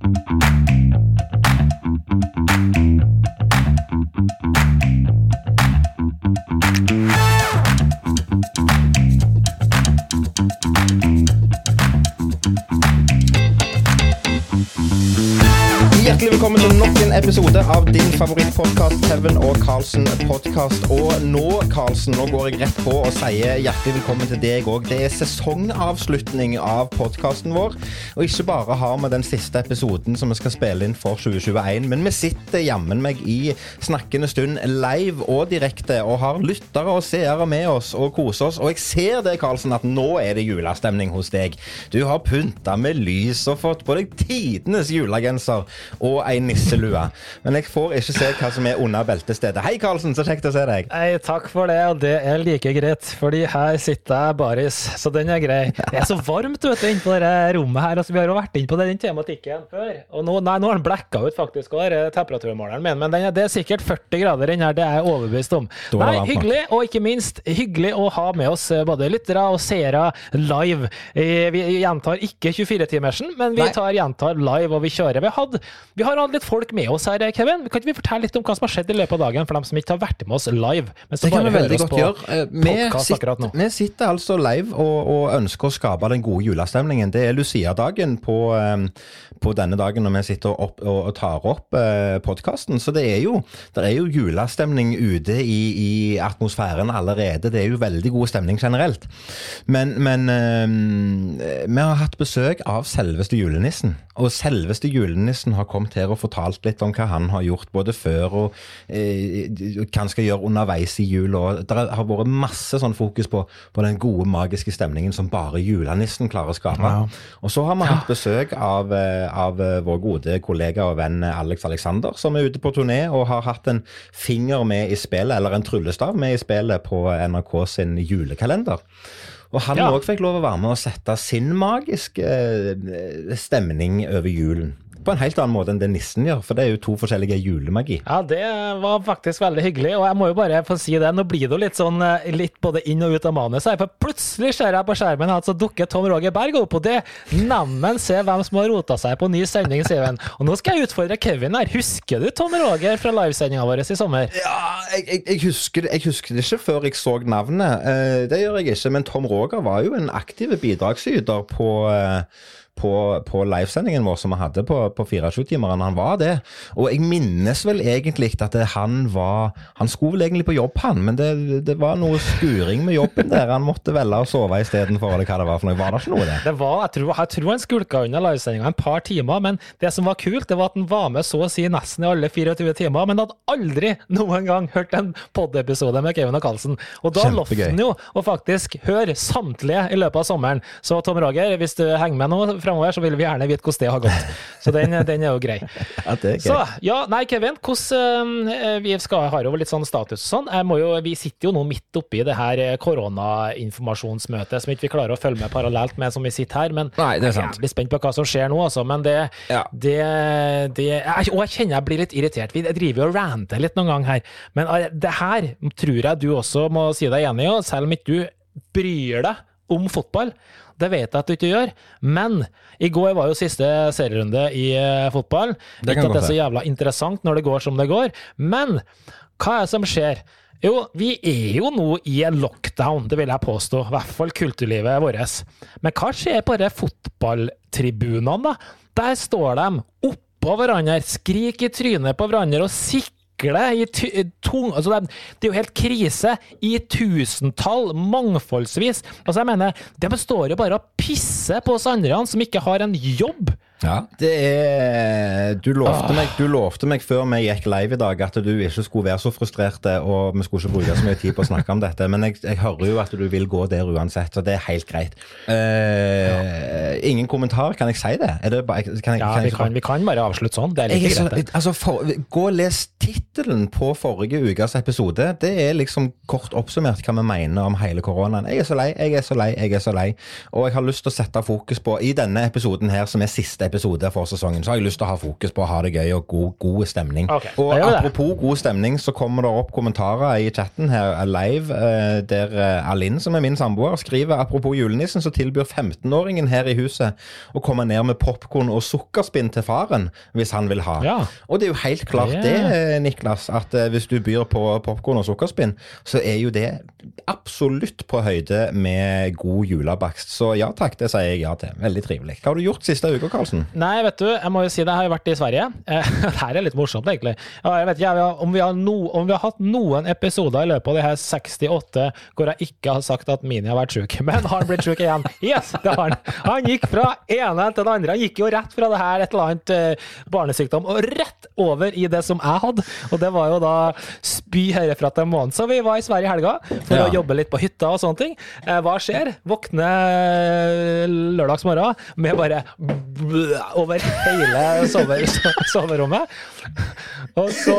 Hjertelig episode av din favorittpodkast, Kevin og Carlsen podkast. Og nå, Carlsen, nå går jeg rett på og sier hjertelig velkommen til deg òg. Det er sesongavslutning av podkasten vår. Og ikke bare har vi den siste episoden som vi skal spille inn for 2021, men vi sitter jammen meg i snakkende stund live og direkte og har lyttere og seere med oss og koser oss. Og jeg ser det, Carlsen, at nå er det julestemning hos deg. Du har pynta med lys og fått på deg tidenes julegenser og ei nisselue. Men jeg får ikke se hva som er under beltestedet. Hei, Karlsen, så kjekt å se deg. Nei, takk for det, og det er like greit, fordi her sitter jeg baris, så den er grei. Det er så varmt vet du, inne på det rommet her. altså Vi har jo vært inne på den tematikken før. og Nå, nei, nå har den blekka ut, faktisk, og er temperaturmåleren min, men den er, det er sikkert 40 grader den her, det er jeg overbevist om. Nei, hyggelig, og ikke minst hyggelig å ha med oss eh, både lyttere og seere live. Eh, Vi gjentar ikke 24-timersen, men vi tar gjentar live, og vi kjører. Vi, hadde, vi har hatt litt folk med oss her, Kevin. Kan ikke vi fortelle litt om hva som har skjedd i løpet av dagen, for dem som ikke har vært med oss live? Men som Det kan bare vi hører oss på. Eh, Vi, podcast akkurat nå. vi sitter altså live og, og ønsker å skape den gode julestemningen. Det er Lucia-dagen på, eh, på denne dagen når vi sitter opp, og, og tar opp eh, podkasten. Så det er, jo, det er jo julestemning ute i, i atmosfæren allerede. Det er jo veldig god stemning generelt. Men, men eh, vi har hatt besøk av selveste julenissen. Og selveste julenissen har kommet her og fortalt litt om hva han har gjort både før og eh, hva han skal gjøre underveis i jul. Og det har vært masse sånn fokus på, på den gode, magiske stemningen som bare julenissen klarer å skape. Og så har vi hatt besøk av, eh, av eh, vår gode kollega og venn Alex Alexander, som er ute på turné og har hatt en finger med i spillet, eller en tryllestav med i spillet på NRK sin julekalender. Og han Ja. fikk lov å være med og sette sin magiske eh, stemning over julen. På en helt annen måte enn det nissen gjør, for det er jo to forskjellige julemagi. Ja, det var faktisk veldig hyggelig, og jeg må jo bare få si det. Nå blir det jo litt sånn eh, litt både inn og ut av manuset, for plutselig ser jeg på skjermen at så dukker Tom Roger Berg opp, og det Neimen, se hvem som har rota seg på ny sending, han. Og nå skal jeg utfordre Kevin her. Husker du Tom Roger fra livesendinga vår i sommer? Ja, jeg, jeg, jeg, husker, jeg husker det ikke før jeg så navnet. Eh, det gjør jeg ikke, men Tom Roger var jo en aktiv bidragsyter på eh, på, på livesendingen vår som vi hadde på, på 24-timeren. Han var det. Og jeg minnes vel egentlig at det, han var Han skulle vel egentlig på jobb, han, men det, det var noe skuring med jobben der. Han måtte velge å sove istedenfor, eller hva det var for noe. Var det ikke noe, det? Det var, jeg, tror, jeg tror han skulka unna livesendinga et par timer, men det som var kult, det var at han var med så å si nesten i alle 24 timer, men hadde aldri noen gang hørt en pod-episode med Kevin og Carlsen. Og da lovte han jo å faktisk høre samtlige i løpet av sommeren. Så Tom Roger, hvis du henger med nå framover, så vil vi gjerne vite hvordan det har gått. Så den, den er jo grei. Ja, det er. Så, ja, nei, Kevin, hvordan eh, Vi skal, har jo litt sånn status og sånn. Jeg må jo, vi sitter jo nå midt oppi det her eh, koronainformasjonsmøtet som ikke vi klarer å følge med parallelt med som vi sitter her. Men Nei, det er jeg sant. er jævlig spent på hva som skjer nå, altså. Men det, Ja. det, det jeg, Og jeg kjenner jeg blir litt irritert. Vi driver jo og ranter litt noen gang her. Men eh, det her tror jeg du også må si deg enig i, selv om ikke du bryr deg om fotball. Det vet jeg at du ikke gjør, men i går var jo siste serierunde i eh, fotball. Ikke at det er så jævla interessant når det går som det går, men hva er det som skjer? Jo, vi er jo nå i en lockdown, det vil jeg påstå. I hvert fall kulturlivet vårt. Men hva skjer på de fotballtribunene, da? Der står de oppå hverandre, skriker i trynet på hverandre og sikler i tung... Altså, det, er jo helt krise i tusentall, mangfoldsvis. Altså, jeg mener, det består jo bare av pisse på oss andre som ikke har en jobb. Ja. Det er Du lovte, meg, du lovte meg før vi gikk live i dag at du ikke skulle være så frustrert, og vi skulle ikke bruke så mye tid på å snakke om dette, men jeg, jeg hører jo at du vil gå der uansett, så det er helt greit. Eh, ingen kommentar, kan jeg si det? Det bare, kan jeg, Ja, kan vi kan, vi kan bare avslutte sånn. Det er like greit. det. altså for, gå og les tittelen på forrige ukes episode. Det er liksom kort oppsummert hva vi mener om hele koronaen. Jeg er så lei, jeg er så lei, jeg er så lei. Og jeg har lyst til å sette fokus på, i denne episoden her, som er siste episode for sesongen, så har jeg lyst til å ha fokus på å ha det gøy og god, god stemning. Okay. og apropos det. god stemning, så kommer det opp kommentarer i chatten her eh, live, eh, der eh, Alinn, som er min samboer, skriver apropos julenissen, så tilbyr 15-åringen her i huset å komme ned med popkorn og sukkerspinn til faren hvis han vil ha. Ja. Og det er jo helt klart Det- det, Niklas, at hvis du byr på popkorn og sukkerspinn, så er jo det absolutt på høyde med god julebakst. Så ja takk, det sier jeg ja til. Veldig trivelig. Hva har du gjort siste uka, Karlsen? Nei, vet du, jeg må jo si det, jeg har jo vært i Sverige. Eh, det her er litt morsomt, egentlig. Jeg vet ikke om, vi har no, om vi har hatt noen episoder i løpet av de her 68 hvor jeg ikke har sagt at Mini har vært sjuk. Men har han blitt sjuk igjen? Yes, det har han. Han gikk fra ene til det andre. Han gikk jo rett fra det her et eller annet eh, barnesykdom og rett over i det som jeg hadde. Og det var jo da spy herfra til månen. Så vi var i Sverige i helga for Ja. å jobbe litt på hytta og sånne ting. Eh, hva skjer? Våkne lørdagsmorgen med bare over hele sover, soverommet. Og så,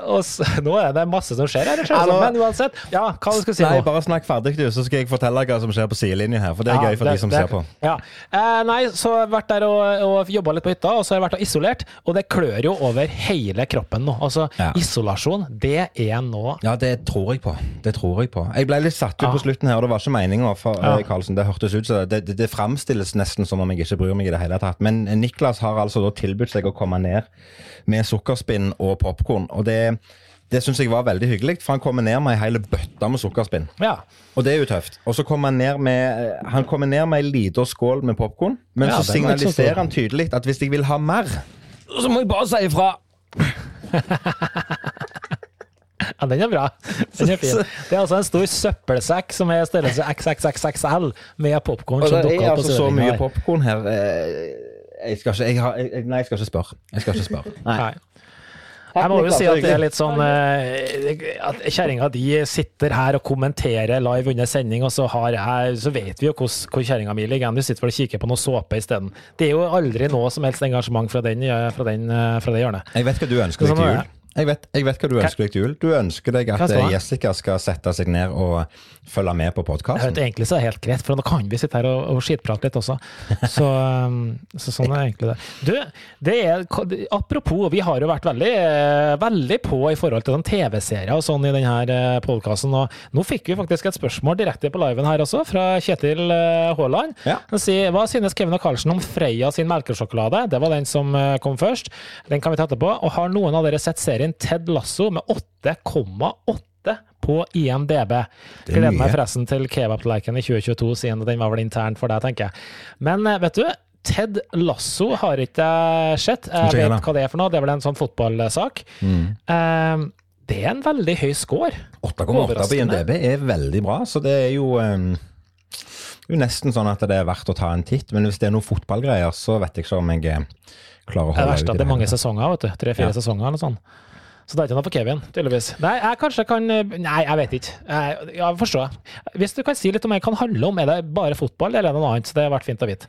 og så Nå er det masse som skjer her, Hallo. men uansett. Ja, hva du skulle si Nei, nå? bare snakk ferdig, du, så skal jeg fortelle hva som skjer på sidelinja her. For det er Ja, gøy for det- de som det- ser på. Ja. Eh, nei, så har jeg vært der og, og jobba litt på hytta, og så har jeg vært og isolert. Og det klør jo over hele kroppen nå. Altså, Ja. isolasjon, det er nå Ja, det tror jeg på. Det tror jeg på. Jeg ble litt satt ut på slutten her, og det var ikke meninga, Karlsen. Det hørtes ut som det, det, det framstilles nesten som om jeg ikke bryr meg i det hele tatt. Men Niklas har altså da tilbudt seg å komme ned med sukkerspinn og popkorn, og det det syns jeg var veldig hyggelig, for han kommer ned med ei hel bøtte med sukkerspinn. Ja. Og det er jo tøft. Og så kommer han ned med Han kommer ned med ei lita skål med popkorn, men Ja, så signaliserer han tydelig at hvis jeg vil ha mer, så må jeg bare si ifra. Ja, den er bra. Den er fin. Det er altså en stor søppelsekk som er størrelse XXXXL med popkorn som det dukker er opp på altså så mye popkorn her. eh, Jeg skal ikke jeg har, jeg, Nei, jeg skal ikke spørre. Jeg skal ikke spørre. Nei. Jeg må jo si at det er litt sånn eh, at Kjerringa de sitter her og kommenterer live under sending, og så, har jeg, så vet vi jo hvor, hvor kjerringa mi ligger. Du sitter vel og kikker på noe såpe isteden. Det er jo aldri noe som helst engasjement fra, den, eh, fra, den, fra det hjørnet. Jeg vet hva du ønsker deg til er jul. Jeg vet, jeg vet hva du ønsker deg til jul. Du ønsker deg at eh. Jessica skal sette seg ned og følge med på podkasten. egentlig så er det helt greit, for nå kan vi sitte her og, og skitprate litt også. Så, um, så sånn er egentlig det. Du, det er, apropos, vi har jo vært veldig, eh, veldig på i forhold til TV-serier og sånn i denne podkasten. Og nå fikk vi faktisk et spørsmål direkte på liven her også, fra Kjetil eh, Haaland. Ja. Han sier hva synes Kevin og Karlsen om Freia sin melkesjokolade? Det var den som eh, kom først. Den kan vi ta etterpå. Og har noen av dere sett serien Ted Lasso med 8,8 på IMDb? Er Gleder meg forresten til kebabtallerkenen i 2022, siden den var vel intern for deg, tenker jeg. Men eh, vet du, Ted Lasso har ikke jeg sett. Jeg vet hva det er for noe, det er vel en sånn fotballsak. Mm. Eh, det er en veldig høy score. 8,8 på. IMDb er veldig bra, så det er jo um, jo nesten sånn at det er verdt å ta en titt. Men hvis det er noen fotballgreier, så vet jeg ikke om jeg eh, klarer å Det er holde verst ut. at det er mange sesonger, vet du. Tre-fire Ja. sesonger eller sånt. Så det er ikke noe for Kevin, tydeligvis. Nei, jeg kanskje kan Nei, jeg vet ikke. Jeg, jeg forstår. Hvis du kan si litt om hva det kan handle om, er det bare fotball eller er det noe annet? Så det har vært fint å vite.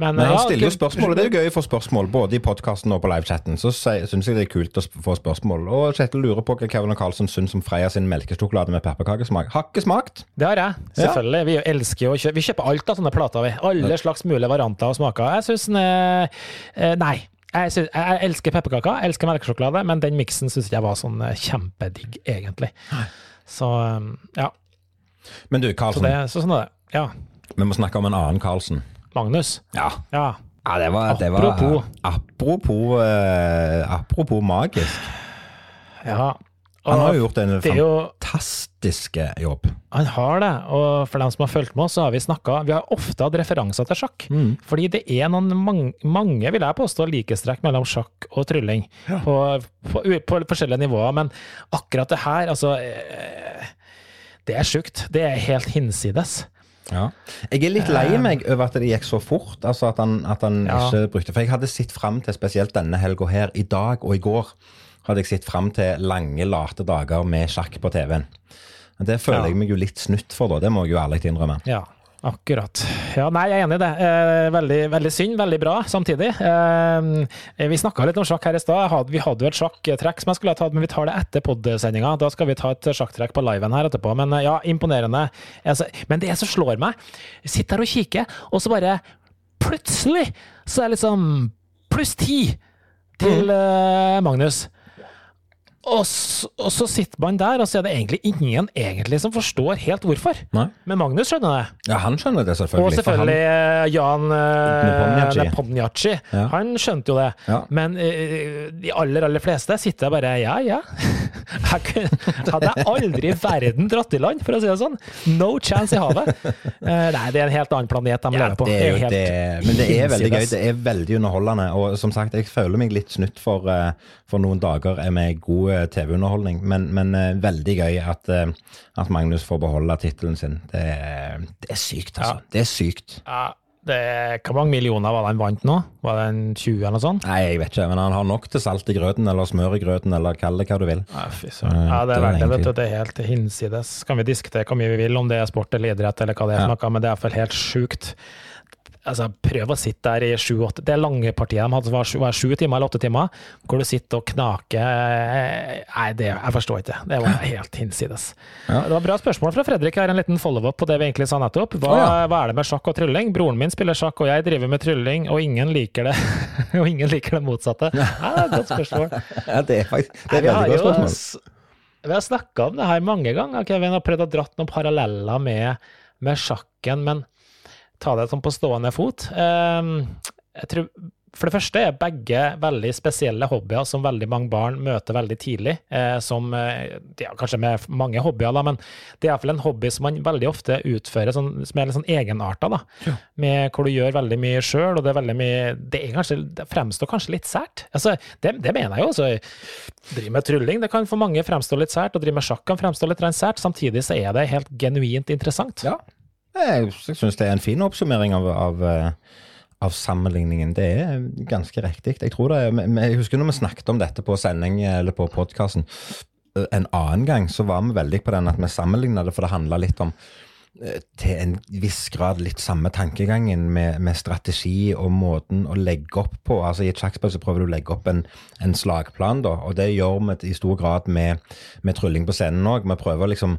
Men, Men han ja, stiller jo spørsmål, og det er jo gøy å få spørsmål, både i podkasten og på livechatten. Så syns jeg det er kult å få spørsmål. Og Kjetil lurer på hva Kevin og Karlsson syns om Freia sin melkesjokolade med pepperkakesmak. Har ikke smakt. Det har jeg, selvfølgelig. Vi elsker jo å kjøpe Vi kjøper alt av sånne plater, vi. Alle slags mulige varianter og smaker. Jeg syns den er eh, Nei. Jeg, synes, jeg elsker pepperkaker, elsker melkesjokolade, men den miksen syns jeg var sånn eh, kjempedigg, egentlig. Så eh, ja. Men du, Karlsen. Så, det, så sånn det. Ja. vi må snakke om en annen Karlsen. Magnus. Ja. Ja. Ja, det var, det var Apropos. Apropos, uh, apropos magisk. ja. Han har jo gjort en er jo fantastisk jobb. Han har det, og for dem som har fulgt med oss, så har vi snakka Vi har ofte hatt referanser til sjakk. Mm. Fordi det er noen mange, mange vil jeg påstå, likestrekk mellom sjakk og trylling. På, på, på forskjellige nivåer. Men akkurat det her, altså eh, Det er sjukt. Det er helt hinsides. Ja. Jeg er litt lei meg over at det gikk så fort. Altså at han, at han Ja. ikke brukte For jeg hadde sett fram til spesielt denne helga her. I dag og i går hadde jeg sett fram til lange, late dager med sjakk på TV-en. Men Det føler Ja. jeg meg jo litt snutt for, da. Det må jeg jo ærlig innrømme. Ja, akkurat. Ja, nei, jeg er enig i det. Eh, veldig, veldig synd, veldig bra samtidig. Eh, vi snakka litt om sjakk her i stad. Vi hadde jo et sjakktrekk som jeg skulle ha tatt, men vi tar det etter podsendinga. Da skal vi ta et sjakktrekk på liven her etterpå. Men eh, ja, imponerende. Men det som slår meg, sitter her og kikker, og så bare plutselig så er det liksom pluss ti til mm. Magnus. Og så, og så sitter man der, og så er det egentlig ingen egentlig som forstår helt hvorfor. Nei. Men Magnus skjønner det. Ja, han skjønner det selvfølgelig. Og selvfølgelig eh, Jan uh, Nepomniachtchi. Nepomniachtchi. Ja. Han skjønte jo det. Ja. Men uh, de aller, aller fleste sitter bare ja, ja. Jeg kunne, hadde jeg aldri i verden dratt i land, for å si det sånn. No chance i havet. Uh, nei, det er en helt annen planet de Ja, lever på. det er jo det, men det er veldig gøy. Det er veldig underholdende. Og som sagt, jeg føler meg litt snytt for, eh, for noen dager med god eh, TV-underholdning. Men, men uh, veldig gøy at, uh, at Magnus får beholde tittelen sin. Det, er- det er sykt, altså. Ja. Det er sykt. Ja, det, hvor mange millioner var det han vant nå? Var det en 20 eller noe sånt? Nei, jeg vet ikke, men han har nok til salt i grøten, eller smør i grøten, eller kall det hva du vil. Ja. Ja, det er veldig, vet du. Det er helt hinsides. Kan vi diskutere hvor mye vi vil, om det er sport eller idrett eller hva det er, for noe, men det er iallfall helt sjukt. Altså, prøv å sitte der i sju-åtte Det lange partiet de hadde, var sju, timer eller åtte timer, hvor du sitter og knaker eh, Nei, det, jeg forstår ikke. Det var helt hinsides. Ja. Det var bra spørsmål fra Fredrik. Jeg har en liten follow-up på det vi egentlig sa nettopp. Hva, oh, ja. hva er det med sjakk og trylling? Broren min spiller sjakk, og jeg driver med trylling, og ingen liker det. og ingen liker det motsatte. Ja, det er et godt spørsmål. Ja, det er faktisk det er Nei, veldig godt spørsmål. vi har snakka om det her mange ganger. Kevin har prøvd å dratt noen paralleller med, med sjakken, men ta det sånn på stående fot. Ehm, jeg tror, for det første er begge veldig spesielle hobbyer som veldig mange barn møter veldig tidlig. Eh, som, eh, ja, kanskje med mange hobbyer, da, men det er iallfall en hobby som man veldig ofte utfører sånn, som er litt sånn egenarta. da, med Hvor du gjør veldig mye sjøl, og det er veldig mye Det, er kanskje, det fremstår kanskje litt sært. Altså, det, det mener jeg jo. altså drive med trylling, det kan for mange fremstå litt sært, og drive med sjakk kan fremstå litt sært. Samtidig så er det helt genuint interessant. Ja. Jeg, jeg syns det er en fin oppsummering av, av, eh, av sammenligningen. Det er ganske riktig. Jeg det jeg husker når vi snakket om dette på sending eller på podkasten en annen gang, så var vi veldig på den at vi sammenligna det, for det handla litt om eh, til en viss grad litt samme tankegangen med, med strategi og måten å legge opp på. Altså I et sjakkspill så prøver du å legge opp en, en slagplan, da, og det gjør vi i stor grad med, med trylling på scenen òg. Vi prøver liksom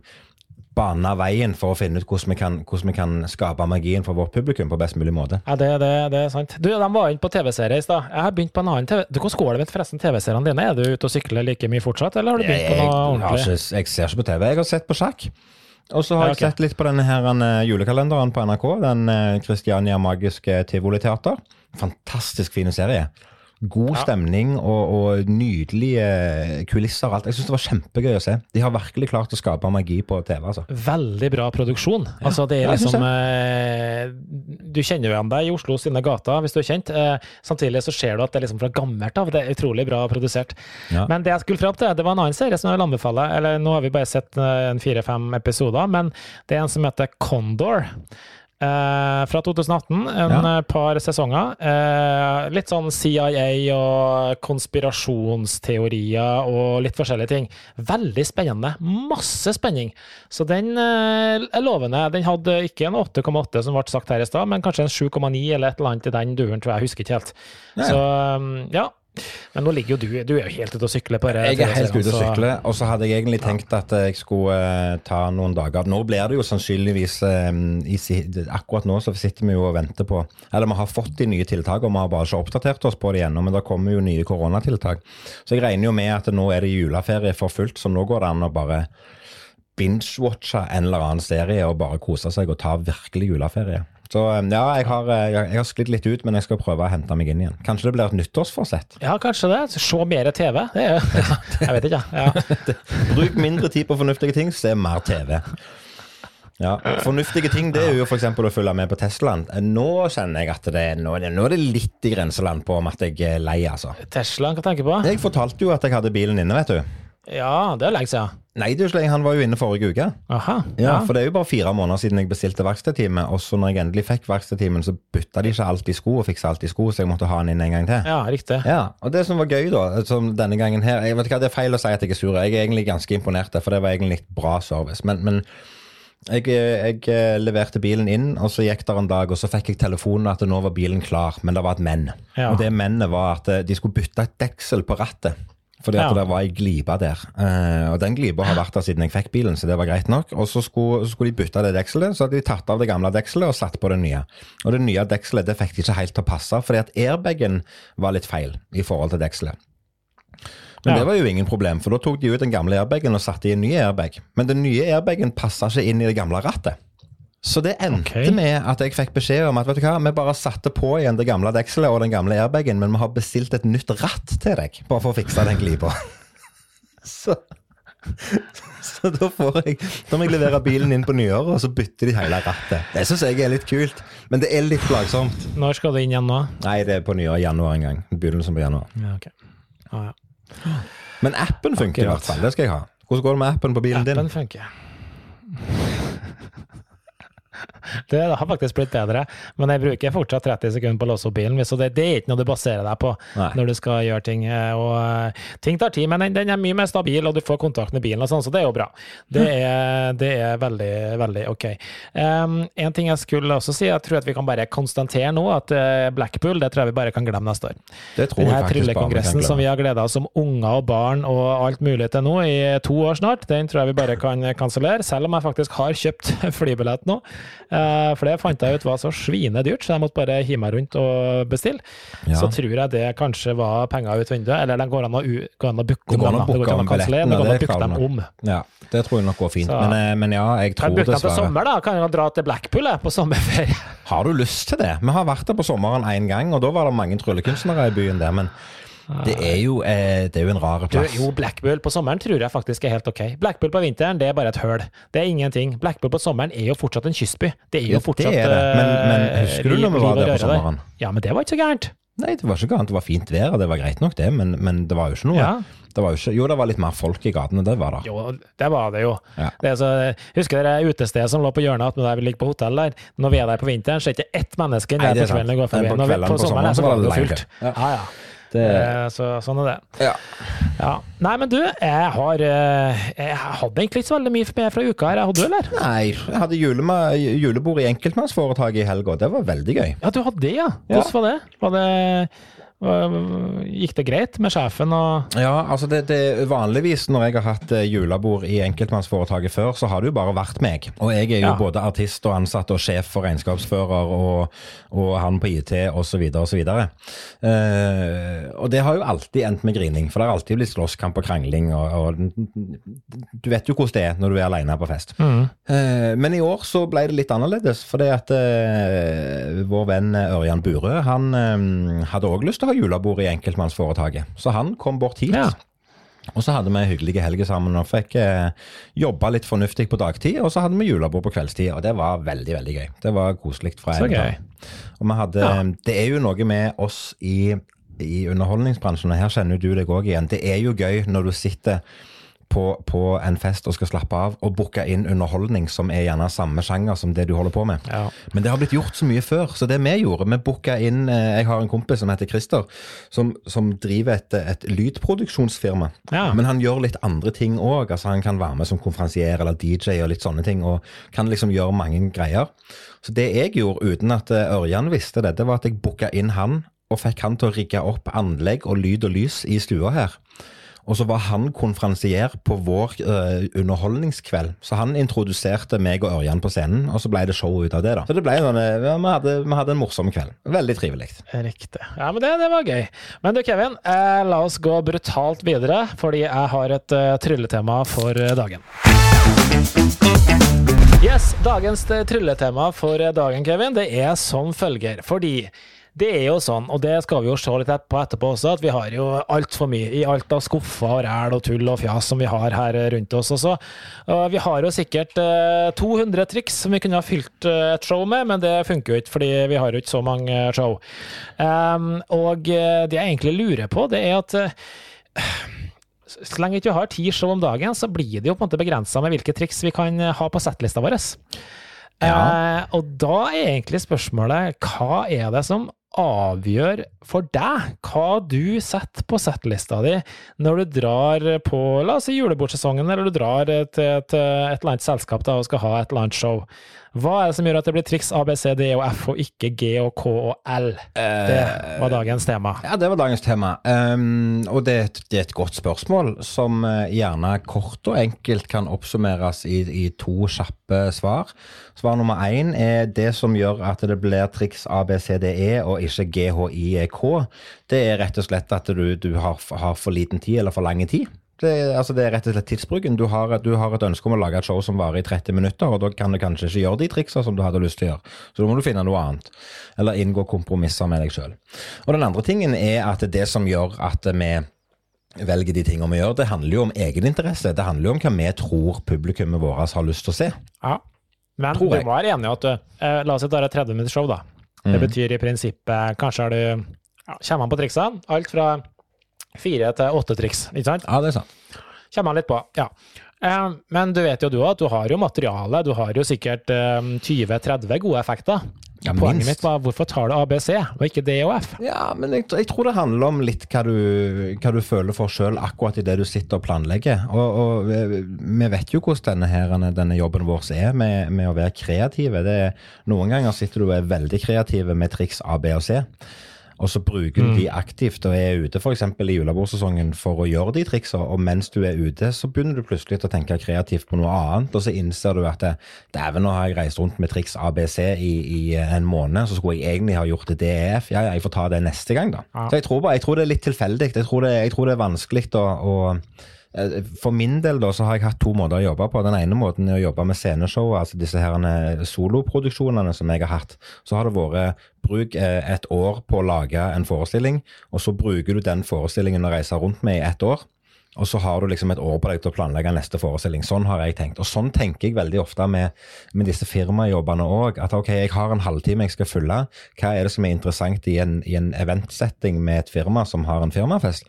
bane veien for å finne ut hvordan vi, kan, hvordan vi kan skape magien for vårt publikum på best mulig måte. Ja, det, det, det er sant. Du, De var inne på TV-serie i stad. Jeg har begynt på en annen TV. Du, Hvordan går det med forresten TV-seriene dine? Er du ute og sykler like mye fortsatt, eller har du begynt på Jeg, noe ordentlig? ikke, jeg ser ikke på TV. Jeg har sett på sjakk. Og så har Ja, jeg sett litt på denne her eh, julekalenderen på NRK. Den Kristiania Christiania Magiske Tivoliteater. Fantastisk fin serie. God stemning og, og nydelige kulisser og alt. Jeg syns det var kjempegøy å se. De har virkelig klart å skape magi på TV. altså. Veldig bra produksjon. Altså, det er synes liksom eh, Du kjenner jo igjen deg i Oslo sine gater, hvis du er kjent. Eh, samtidig så ser du at det er liksom fra gammelt av. Det er utrolig bra produsert. Ja. Men det jeg skulle fram til, det var en annen serie som jeg vil anbefale. Eller nå har vi bare sett eh, fire-fem episoder, men det er en som heter Condor. Eh, fra 2018, en Ja. eh, par sesonger. Eh, litt sånn CIA og konspirasjonsteorier og litt forskjellige ting. Veldig spennende. Masse spenning. Så den eh, er lovende. Den hadde ikke en 8,8 som ble sagt her i stad, men kanskje en 7,9 eller et eller annet i den duren, tror jeg. Jeg husker ikke helt. Ja. Så um, ja. Men nå ligger jo du Du er jo helt ute å sykle på det. Jeg er helt ute å sykle, og så hadde jeg egentlig tenkt at jeg skulle eh, ta noen dager. Nå blir det jo sannsynligvis eh, i, Akkurat nå så sitter vi jo og venter på Eller vi har fått de nye tiltakene, vi har bare ikke oppdatert oss på det ennå. Men det kommer jo nye koronatiltak. Så jeg regner jo med at nå er det juleferie for fullt, så nå går det an å bare binge-watche en eller annen serie og bare kose seg og ta virkelig juleferie. Så eh, ja, jeg har, eh, jeg, har sklidd litt ut, men jeg skal prøve å hente meg inn igjen. Kanskje det blir et nyttårsforsett. Ja, kanskje det. Se mer TV. Det er, jeg vet ikke, ja. Bruk mindre tid på fornuftige ting, se mer TV. Ja, Fornuftige ting det er jo f.eks. å følge med på Teslaen. Nå kjenner jeg at det, nå, er nå er det litt i grenseland på om at jeg er lei, altså. Teslaen, hva tenker du på? Jeg fortalte jo at jeg hadde bilen inne, vet du. Ja, det er lenge siden. Nei, ikke han var jo inne forrige uke. Aha. Ja, For det er jo bare fire måneder siden jeg bestilte verkstedtime, og så når jeg endelig fikk verkstedtimen, så bytta de ikke alltid sko og fiksa alltid sko, så jeg måtte ha han inn en gang til. Ja, riktig. Ja, og det som var gøy da, som denne gangen her Jeg vet ikke hva, det er feil å si at jeg er sur, jeg er egentlig ganske imponert, for det var egentlig litt bra service. Men, men jeg, jeg eh, leverte bilen inn, og så gikk det en dag, og så fikk jeg telefonen at nå var bilen klar, men det var et men. Ja. Og det mennet var at eh, de skulle bytte et deksel på rattet. Fordi at Ja. det var ei glipe der. Eh, og den glipa har vært der siden jeg fikk bilen, så det var greit nok. Og så skulle, skulle de bytte det dekselet, så hadde de tatt av det gamle dekselet og satt på det nye. Og det nye dekselet det fikk de ikke helt til å passe, fordi at airbagen var litt feil i forhold til dekselet. Men Ja. det var jo ingen problem, for da tok de ut den gamle airbagen og satte i en ny airbag. Men den nye airbagen passa ikke inn i det gamle rattet. Så det endte okay. med at jeg fikk beskjed om at vet du hva, vi bare satte på igjen det gamle dekselet og den gamle airbagen, men vi har bestilt et nytt ratt til deg, bare for å fikse den glipa. Så, så da får jeg Da må jeg levere bilen inn på nyåret, og så bytter de hele rattet. Det syns jeg er litt kult, men det er litt plagsomt. Når skal det inn igjen nå? Nei, det er på nyår i januar en gang. Begynnelsen på januar. Ja, ok. Ah, ja. Men appen funker i hvert fall. Det skal jeg ha. Hvordan går det med appen på bilen din? Appen funker. Det har faktisk blitt bedre, men jeg bruker fortsatt 30 sekunder på å låse opp bilen. Så det, det er ikke noe du baserer deg på Nei. når du skal gjøre ting. eh, Og eh, ting tar tid, men den, den er mye mer stabil, og du får kontakt med bilen og sånn, så det er jo bra. Det er, det er veldig, veldig ok. Um, en ting jeg skulle også si, jeg tror at vi kan bare konstatere nå at eh, Blackpool, det tror jeg vi bare kan glemme neste år. Det tror Denne tryllekongressen som vi har gleda oss som unger og barn og alt mulig til nå i to år snart, den tror jeg vi bare kan kansellere, selv om jeg faktisk har kjøpt flybillett nå. Eh, For det fant jeg ut var så svinedyrt, så jeg måtte bare hive meg rundt og bestille. Ja. Så tror jeg det kanskje var penger ut vinduet, eller den går an å, går an å booke om. Det går an om å kansellere, det går an å booke dem om. Ja, det tror jeg nok går fint. Så- Men, eh, men ja, jeg Kan tror jeg booke dem til sommer, da? Kan jeg dra til Blackpool jeg, på sommerferie? Har du lyst til det? Vi har vært der på sommeren én gang, og da var det mange tryllekunstnere i byen der, men det er jo, eh, det er jo en rar plass. jo, Blackbull på sommeren tror jeg faktisk er helt ok. Blackbull på vinteren, det er bare et høl. Det er ingenting. Blackbull på sommeren er jo fortsatt en kystby. Det er Ja, jo fortsatt det er det. Men, men eh, husker du når vi var der på sommeren? Ja, men det var ikke så gærent. Nei, det var ikke gærent. Det var fint vær, og det var greit nok, det, men, men det var jo ikke noe. Ja. Det var jo, ikke, jo, det var litt mer folk i gatene, det var det. Jo, det var det jo. Ja. Det er så, husker dere utestedet som lå på hjørnet der vi ligger på hotell der? Når vi er der på vinteren, så er det ikke ett menneske er på kvelden sant. går forbi. Men på Når vi, kveldene på på sommeren sommeren så var det det fullt. Ja. Ja, ja. Det, Eh, Så, sånn er det. ja. Ja. Nei, men du, jeg har eh, Jeg hadde egentlig ikke så veldig mye med fra uka her. Hadde du, eller? Nei, jeg hadde julema, julebord i enkeltmannsforetaket i helga, det var veldig gøy. Ja, du hadde det, ja. Hvordan var det? Var det Gikk det greit med sjefen og Ja, altså det, det Vanligvis når jeg har hatt eh, julebord i enkeltmannsforetaket før, så har det jo bare vært meg. Og jeg er jo Ja. både artist og ansatt og sjef og regnskapsfører og, og han på IT osv. osv. Uh, og det har jo alltid endt med grining, for det har alltid blitt slåsskamp og krangling. Og, og du vet jo hvordan det er når du er alene på fest. Eh, men i år så ble det litt annerledes, fordi at eh, vår venn Ørjan Burøe han eh, hadde òg lyst til å ha julebord i enkeltmannsforetaket. Så han kom bort hit. Ja. Og så hadde vi hyggelige helger sammen og fikk eh, jobba litt fornuftig på dagtid. Og så hadde vi julebord på kveldstid, og det var veldig veldig gøy. Det var koselig fra en dag. Og vi hadde, Ja. Det er jo noe med oss i, i underholdningsbransjen, og her kjenner du deg òg igjen. Det er jo gøy når du sitter på, på en fest og skal slappe av, og booke inn underholdning som er gjerne samme sjanger som det du holder på med. Ja. Men det har blitt gjort så mye før. Så det vi gjorde, vi booka inn eh, Jeg har en kompis som heter Christer, som, som driver et, et lydproduksjonsfirma. Ja. Men han gjør litt andre ting òg. Altså, han kan være med som konferansier eller DJ og litt sånne ting. Og kan liksom gjøre mange greier. Så det jeg gjorde uten at eh, Ørjan visste det, det var at jeg booka inn han, og fikk han til å rigge opp anlegg og lyd og lys i stua her. Og så var han konferansier på vår uh, underholdningskveld. Så han introduserte meg og Ørjan på scenen, og så ble det show ut av det. da. Så det ble sånn, eh, ja, vi, hadde, vi hadde en morsom kveld. Veldig trivelig. Riktig. Ja, men det, det var gøy. Men du, Kevin, eh, la oss gå brutalt videre, fordi jeg har et uh, trylletema for uh, dagen. Yes, dagens trylletema for dagen, Kevin, det er som følger. Fordi det er jo sånn, og det skal vi jo se litt på etterpå også, at vi har jo altfor mye i alt av skuffer og ræl og tull og fjas som vi har her rundt oss også. Og vi har jo sikkert eh, 200 triks som vi kunne ha fylt eh, et show med, men det funker jo ikke, fordi vi har jo ikke så mange eh, show. Um, og eh, det jeg egentlig lurer på, det er at eh, så lenge vi ikke har ti show om dagen, så blir det jo på en måte begrensa med hvilke triks vi kan eh, ha på settlista vår. Eh, og da er egentlig spørsmålet hva er det som avgjør for deg hva du setter på settlista di når du drar på la oss si julebordsesongen, eller du drar til et, et eller annet selskap da, og skal ha et eller annet show. Hva er det som gjør at det blir triks A, B, C, D og F, og ikke G og K og L? Det var dagens tema. Ja, det var dagens tema. Um, og det, det, er et godt spørsmål, som uh, gjerne kort og enkelt kan oppsummeres i, i to kjappe svar. Svar nummer én er det som gjør at det blir triks A, B, C, D, E og ikke G, H, I, E, K. Det er rett og slett at du, du har, har for liten tid eller for lang tid. Det, altså det, er rett og slett tidsbruken. Du har, du har, et ønske om å lage et show som varer i 30 minutter, og da kan du kanskje ikke gjøre de triksa som du hadde lyst til å gjøre. Så da må du finne noe annet. Eller inngå kompromisser med deg sjøl. Og den andre tingen er at det som gjør at vi velger de tingene vi gjør, det handler jo om egeninteresse. Det handler jo om hva vi tror publikummet vårt har lyst til å se. Ja, men du må være enig i at du eh, La oss si det er et 30 minutters show, da. Det mm. betyr i prinsippet Kanskje har du ja, Kommer an på triksene? Alt fra fire til åtte triks, ikke sant? Ja, det er sant. Kommer han litt på, ja. Eh, men du vet jo du at du har jo materiale, du har jo sikkert 20-30 eh, gode effekter. Ja, Poenget mitt var hvorfor tar du ABC og ikke D og F? Ja, men jeg, jeg tror det handler om litt hva du, hva du føler for sjøl akkurat i det du sitter og planlegger. Og, og vi vet jo hvordan denne, her, denne jobben vår er med, med å være kreative. Det, noen ganger sitter du og er veldig kreative med triks A, B og C og så bruker du mm. de aktivt og er ute f.eks. i julebordsesongen for å gjøre de triksa, og mens du er ute, så begynner du plutselig å tenke kreativt på noe annet, og så innser du at dæven, nå har jeg reist rundt med triks ABC i, i, en måned, så skulle jeg egentlig ha gjort det DEF. Ja, ja, jeg får ta det neste gang, da. Ja. Så jeg tror, bare, jeg tror det er litt tilfeldig. Jeg tror det, jeg tror det er vanskelig å, å for min del da, så har jeg hatt to måter å jobbe på. Den ene måten er å jobbe med sceneshow, altså disse her eh, soloproduksjonene som jeg har hatt. Så har det vært bruk eh, et år på å lage en forestilling, og så bruker du den forestillingen å reise rundt med i ett år. Og så har du liksom et år på deg til å planlegge neste forestilling. Sånn har jeg tenkt. Og sånn tenker jeg veldig ofte med, med disse firmajobbene òg. At ok, jeg har en halvtime jeg skal fylle. Hva er det som er interessant i en, i en eventsetting med et firma som har en firmafest?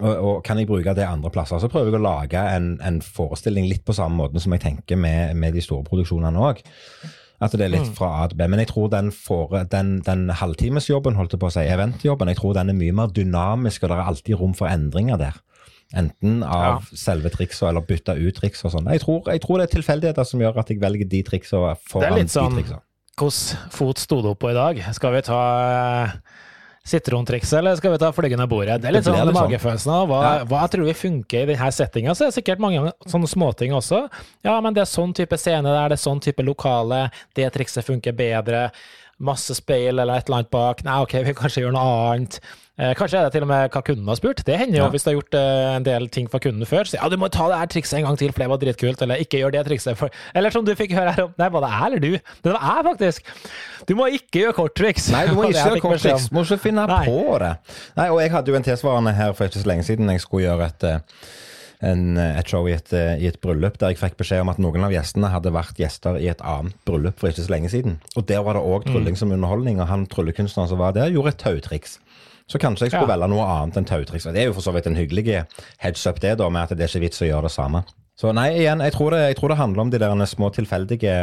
Og, og, kan jeg bruke det andre plasser? Så prøver jeg å lage en, en forestilling litt på samme måte som jeg tenker med, med de store produksjonene òg. At det er litt mm. fra A til B. Men jeg tror den, for, den, den halvtimesjobben, holdt jeg på å si, eventjobben, jeg tror den er mye mer dynamisk, og det er alltid rom for endringer der. Enten av ja. selve triksa eller bytte ut triks og sånn. Jeg, jeg, tror det er tilfeldigheter som gjør at jeg velger de triksa foran de triksa. Det er litt sånn. Hvordan fot sto du opp på i dag? Skal vi ta sitrontrikset, eller skal vi ta flygende bordet? Det er litt sånn magefølelsen av hva, ja. hva tror vi funker i denne settinga. Så er det sikkert mange sånne småting også. Ja, men det er sånn type scene der, det er sånn type lokale, det trikset funker bedre. Masse speil eller et eller annet bak. Nei, ok, vi kanskje gjør noe annet. Eh, kanskje er det til og med hva kunden har spurt. Det hender jo ja. hvis du har gjort eh, en del ting for kunden før. Så ja, du må ta det her trikset en gang til, for det var dritkult. Eller ikke gjør det trikset. For... Eller som du fikk høre her om Nei, var det jeg eller du? Det var jeg, faktisk. Du må ikke gjøre korttriks. Nei, du må ikke gjøre korttriks. Må ikke finne Nei. på det. Nei, og jeg hadde jo en tilsvarende her for ikke så lenge siden. Jeg skulle gjøre et eh, en, et show i et, i et, bryllup der jeg fikk beskjed om at noen av gjestene hadde vært gjester i et annet bryllup for ikke så lenge siden. Og der var det òg trylling mm. som underholdning, og han tryllekunstneren som var der, gjorde et tautriks. Så kanskje jeg skulle ja. velge noe annet enn tautriks. Det er jo for så vidt en hyggelig heads up, det, da, med at det er ikke vits å gjøre det samme. Så nei, igjen, jeg tror, det, jeg tror det, handler om de der små tilfeldige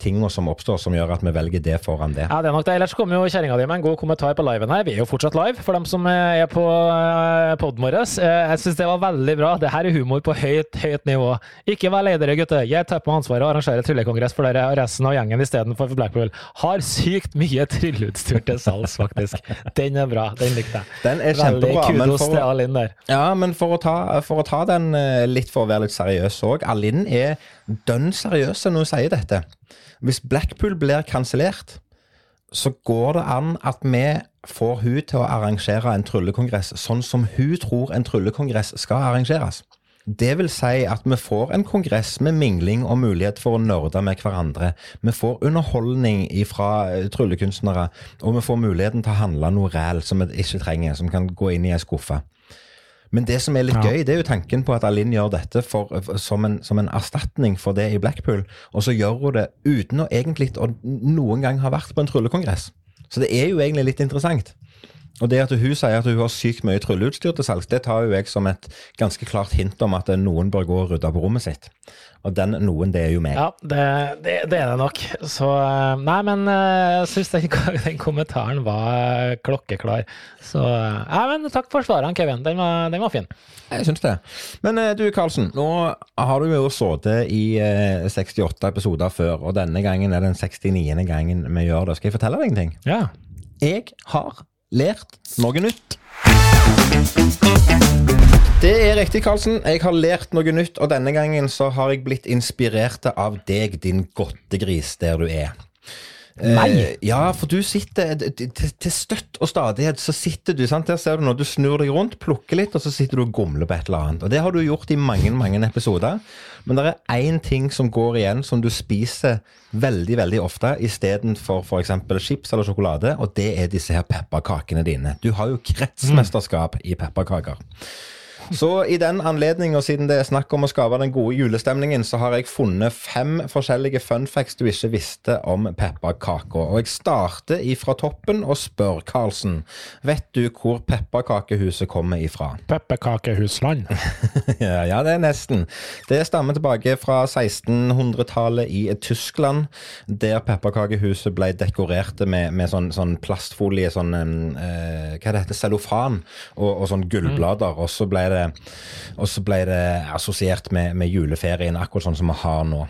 tinga som oppstår, som gjør at vi velger det foran det. Ja, det er nok det. Ellers kommer jo kjerringa di med en god kommentar på liven her. Vi er jo fortsatt live, for dem som er på uh, poden vår. Uh, jeg syns det var veldig bra. Det her er humor på høyt, høyt nivå. Ikke vær lei dere, gutter. Jeg tar på ansvaret og arrangerer tryllekongress for dere og resten av gjengen istedenfor for Blackpool. Har sykt mye trylleutstyr til salgs, faktisk. Den er bra. Den likte jeg. Den er kjempebra. Veldig kudos til Alin der. Ja, men for å ta, for å ta den litt for å være litt seriøs seriøs òg. Alinn er dønn seriøse når hun sier dette. Hvis Blackpool blir kansellert, så går det an at vi får hun til å arrangere en tryllekongress sånn som hun tror en tryllekongress skal arrangeres. Det vil si at vi får en kongress med mingling og mulighet for å nerde med hverandre. Vi får underholdning fra eh, tryllekunstnere, og vi får muligheten til å handle noe ræl som vi ikke trenger, som kan gå inn i ei skuffe. Men det som er litt ja. gøy, det er jo tanken på at Alin gjør dette for, som, en, som, en, erstatning for det i Blackpool. Og så gjør hun det uten å egentlig å noen gang ha vært på en tryllekongress. Så det er jo egentlig litt interessant. Og det at hun sier at hun har sykt mye trylleutstyr til salgs, det tar jo jeg som et ganske klart hint om at noen bør gå og rydde på rommet sitt. Og den noen, det er jo meg. Ja, det, det, det er det nok. Så eh, Nei, men eh, jeg syns den, den, kommentaren var klokkeklar. Så Nei, men takk for svarene, Kevin. Den var, den var fin. Jeg syns det. Men du Karlsen, nå har du jo sittet i 68 episoder før, og denne gangen er den 69. gangen vi gjør det. Skal jeg fortelle deg en ting? Ja. Jeg har lært noe nytt. Det er riktig, Karlsen. Jeg har lært noe nytt, og denne gangen så har jeg blitt inspirert av deg, din godtegris, der du er. Nei. Eh, ja, for du sitter til, til støtt og stadighet så sitter du sant? Der ser du nå, du snur deg rundt, plukker litt, og så sitter du og gomler på et eller annet. Og Det har du gjort i mange mange episoder. Men det er én ting som går igjen, som du spiser veldig veldig ofte istedenfor f.eks. chips eller sjokolade, og det er disse her pepperkakene dine. Du har jo kretsmesterskap i pepperkaker. Så i den anledning, og siden det er snakk om å skape den gode julestemningen, så har jeg funnet fem forskjellige funfacts du ikke visste om pepperkaka. Og jeg starter ifra toppen og spør Karlsen, vet du hvor pepperkakehuset kommer ifra? Pepperkakehusland. ja, ja, det er nesten. Det stammer tilbake fra 1600-tallet i Tyskland, der pepperkakehuset ble dekorert med, med sånn, sånn, plastfolie, sånn eh, Hva det heter cellofan, og, og sånn gullblader. Og så ble det og så ble det assosiert med, med, juleferien, akkurat sånn som vi har nå.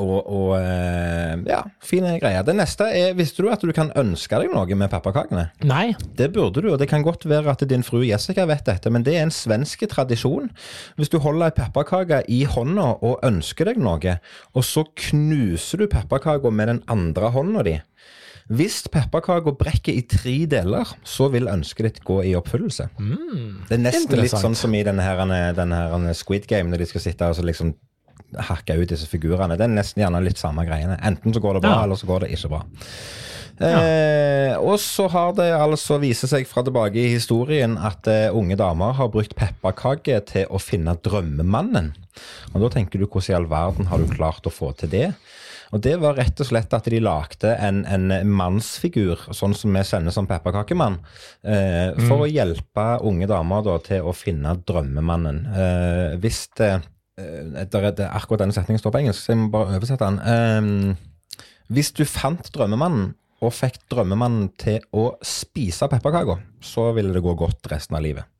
Og, og eh, ja, fine greier. Det neste er Visste du at du kan ønske deg noe med pepperkakene? Nei. Det burde du, og det kan godt være at din fru Jessica vet dette, men det er en svensk tradisjon. Hvis du holder ei pepperkake i hånda og ønsker deg noe, og så knuser du pepperkaka med den andre hånda di, hvis pepperkaka brekker i tre deler, så vil ønsket ditt gå i oppfyllelse. Mm, det er nesten litt sånn som i denne, her, denne her Squid Game, når de skal sitte og liksom hakke ut disse figurene. Det er nesten gjerne litt samme greiene. Enten så går det bra, ja. eller så går det ikke bra. Ja. Eh, og så har det altså vist seg fra tilbake i historien at eh, unge damer har brukt pepperkake til å finne drømmemannen. Og da tenker du hvordan i all verden har du klart å få til det? Og det var rett og slett at de lagde en, en mannsfigur, sånn som vi sender som pepperkakemann, eh, for mm. å hjelpe unge damer da, til å finne drømmemannen. Eh, hvis det, eh, der, det, Akkurat denne setningen står på engelsk, så jeg må bare oversette den. Eh, hvis du fant drømmemannen og fikk drømmemannen til å spise pepperkaker, så ville det gå godt resten av livet.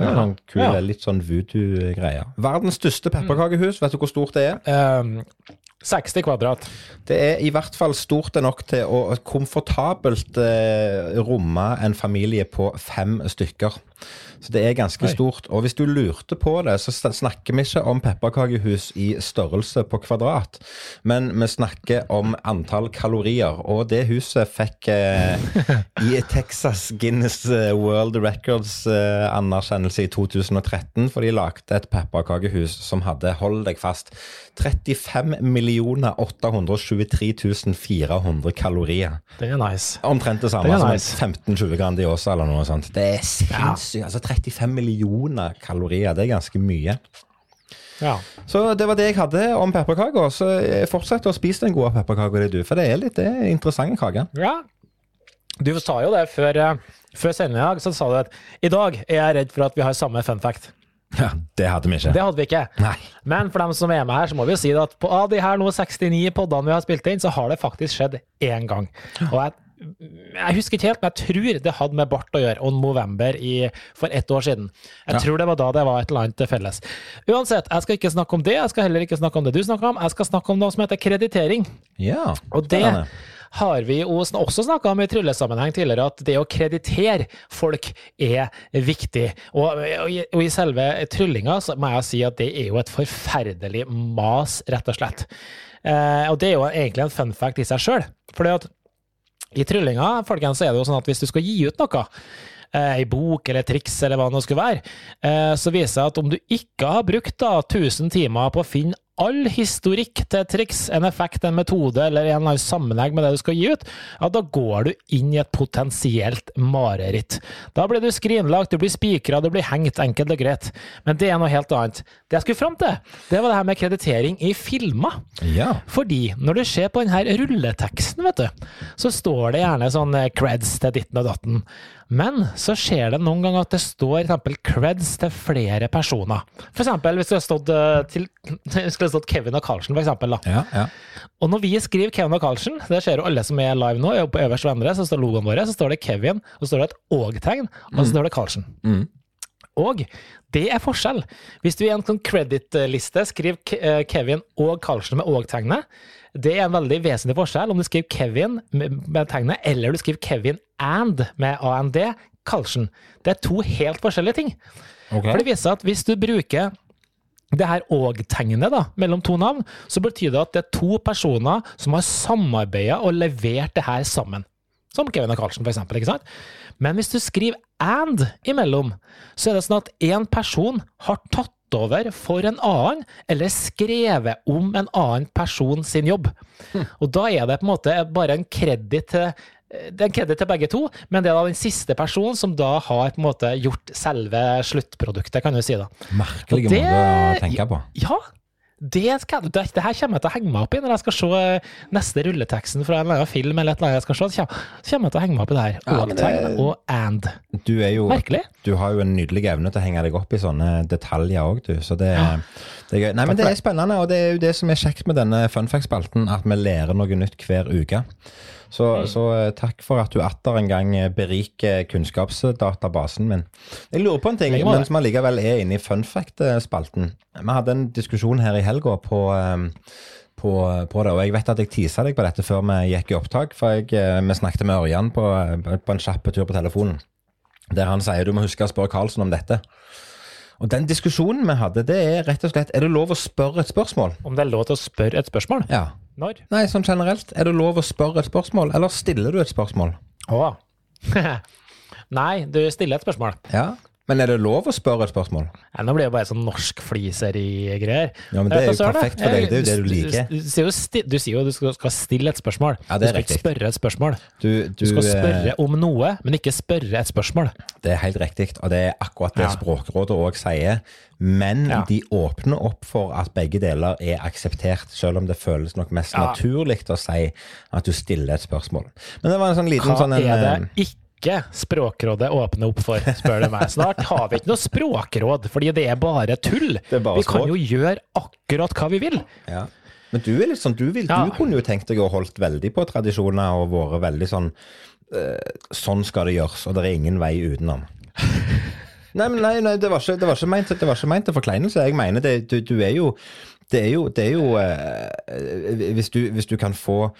Det er sånn kul, ja. Litt sånn voodoo-greier. Verdens største pepperkakehus, vet du hvor stort det er? Um, 60 kvadrat. Det er i hvert fall stort nok til å komfortabelt eh, romme en familie på fem stykker. Så det er ganske Oi. stort. Og hvis du lurte på det, så snakker vi ikke om pepperkakehus i størrelse på kvadrat, men vi snakker om antall kalorier. Og det huset fikk eh, i Texas Guinness eh, World Records-anerkjennelse eh, i 2013, for de lagde et pepperkakehus som hadde, hold deg fast, 35 823 400 kalorier. Det er nice. Omtrent det samme det nice. som 15-20 Grandiosa eller noe sånt. Det er sinnssykt. Ja. Altså 35 millioner kalorier. Det er ganske mye. Ja. Så det var det jeg hadde om pepperkaker. Så fortsett å spise den gode pepperkaka di, for det er litt det er interessante kaker. Ja. Du sa jo det før, eh, før sendingen i dag, så sa du at i dag er jeg redd for at vi har samme fun fact. Ja, Det hadde vi ikke. Det hadde vi ikke. Nei. Men for dem som er med her, så må vi jo si at på av de her nå 69 podene vi har spilt inn, så har det faktisk skjedd én gang. Og jeg jeg husker ikke helt, men jeg tror det hadde med bart å gjøre, og november i, for ett år siden. Jeg ja. tror det var da det var et eller annet felles. Uansett, jeg skal ikke snakke om det, jeg skal heller ikke snakke om det du snakker om. Jeg skal snakke om noe som heter kreditering. Ja, og det har vi også snakka om i tryllesammenheng tidligere, at det å kreditere folk er viktig. Og, og, i, selve tryllinga så må jeg si at det er jo et forferdelig mas, rett og slett. Eh, og det er jo egentlig en fun fact i seg sjøl. Fordi at i tryllinga folkens, så er det jo sånn at hvis du skal gi ut noe, ei eh, bok eller triks eller hva det nå skulle være, eh, så viser det at om du ikke har brukt da 1000 timer på å finne all historikk til et triks, en effekt, en metode eller en eller annen sammenheng med det du skal gi ut, ja, da går du inn i et potensielt mareritt. Da blir du skrinlagt, du blir spikra, du blir hengt, enkelt og greit. Men det er noe helt annet. Det jeg skulle fram til, det var det her med kreditering i filmer. Ja. Fordi når du ser på denne rulleteksten, vet du, så står det gjerne sånn eh, creds til ditten og datten. Men så skjer det noen ganger at det står eksempel creds til flere personer. For eksempel hvis det har stått, eh, til, skulle stått Kevin og Carlsen, for eksempel. Da. Ja, ja. Og når vi skriver Kevin og Carlsen, det ser jo alle som er live nå, på øverst venstre, så står logoen vår, så står det Kevin, og så står det et og-tegn, og så står det Carlsen. Mm. Og det er forskjell. Hvis du i en sånn credit-liste skriver eh, Kevin og Carlsen med og-tegnet, det er en veldig vesentlig forskjell om du skriver Kevin med tegnet, eller du skriver Kevin and med AND, Carlsen. Det er to helt forskjellige ting. Okay. For det viser seg at hvis du bruker det her og-tegnet da, mellom to navn, så betyr det at det er to personer som har samarbeida og levert det her sammen. Som Kevin og Carlsen, for eksempel. Ikke sant? Men hvis du skriver and imellom, så er det sånn at én person har tatt over for en annen, eller skrevet om en annen person sin jobb. Og da er det på en måte bare en kreditt til det er en kreditt til begge to, men det er da den siste personen som da har på en måte gjort selve sluttproduktet, kan du si. da. Merkelig det- måte å tenke på. Ja, det, skal, det, det her kommer jeg til å henge meg opp i når jeg skal se eh, neste rulleteksten fra en eller annen film. eller et eller annet jeg skal se, så kommer, jeg til å henge meg opp i det her. Ja, Og det- og and. Du, er jo, Merkelig. du har jo en nydelig evne til å henge deg opp i sånne detaljer òg, du. Så det, det er. Nei, men det er spennende, og det er jo det som er kjekt med denne funfact-spalten, at vi lærer noe nytt hver uke. Så, så eh, takk for at du atter en gang eh, beriker kunnskapsdatabasen min. Jeg lurer på en ting, men som allikevel er inne i funfact-spalten. Vi hadde en diskusjon her i helga på eh, på, på det, og Jeg vet at jeg tisa deg på dette før vi gikk i opptak. for jeg, eh, Vi snakket med Ørjan på, på en kjapp tur på telefonen. Der han sier du må huske å spørre Karlsen om dette. Og Den diskusjonen vi hadde, det er rett og slett Er det lov å spørre et spørsmål? Om det er lov til å spørre et spørsmål? Ja. Når? Nei, sånn generelt. Er det lov å spørre et spørsmål, eller stiller du et spørsmål? Å. Nei, du stiller et spørsmål. Ja. Men er det lov å spørre et spørsmål? Ja, nå blir det bare sånn norsk fliseri-greier. Ja, men det er jo du, Søren, perfekt for deg. Det er jo det du liker. Du, sier jo du sier jo du skal, stille et spørsmål. Ja, det er du skal ikke spørre et spørsmål. Du, Du skal eh, spørre om noe, men ikke spørre et spørsmål. Det er helt riktig, og det er akkurat det Ja. Språkrådet òg sier. Men Ja. de åpner opp for at begge deler er akseptert, selv om det føles nok mest naturlig å si at du stiller et spørsmål. Men det var en sånn liten Hva sånn en, er det eh, ikke Språkrådet åpner opp for, spør du meg. Snart har vi ikke noe språkråd, fordi det er bare tull. Er bare vi kan jo gjøre akkurat hva vi vil. Ja. Men du er litt sånn, du, vil, Ja. du kunne jo tenkt deg å holdt veldig på tradisjoner og vært veldig sånn eh, Sånn skal det gjøres, og det er ingen vei utenom. Nei, men nei, nei det, var ikke, det, var ikke ment, det var ikke ment til forkleinelse. Jeg mener det, du, du er jo Det er jo, det er jo eh, hvis, du, hvis du kan få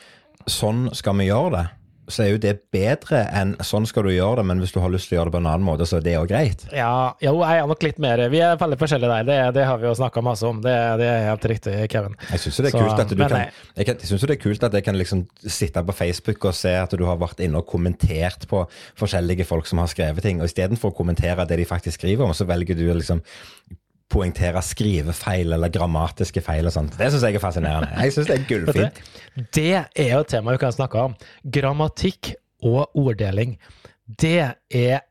Sånn skal vi gjøre det. Så er jo det bedre enn sånn skal du gjøre det, men hvis du har lyst til å gjøre det på en annen måte, så er det òg greit. Ja, jo, jeg er nok litt mer Vi er veldig forskjellige der, det, det har vi jo snakka masse om. Det, det er helt riktig, Kevin. Jeg syns det er kult at du kan, jeg synes jo det er kult at jeg kan liksom sitte på Facebook og se at du har vært inne og kommentert på forskjellige folk som har skrevet ting, og istedenfor å kommentere det de faktisk skriver om, så velger du liksom poengtere skrivefeil eller grammatiske feil og sånt. Det syns jeg er fascinerende. Jeg syns det er gullfint. Det er jo et tema vi kan snakke om. Grammatikk og orddeling. Det er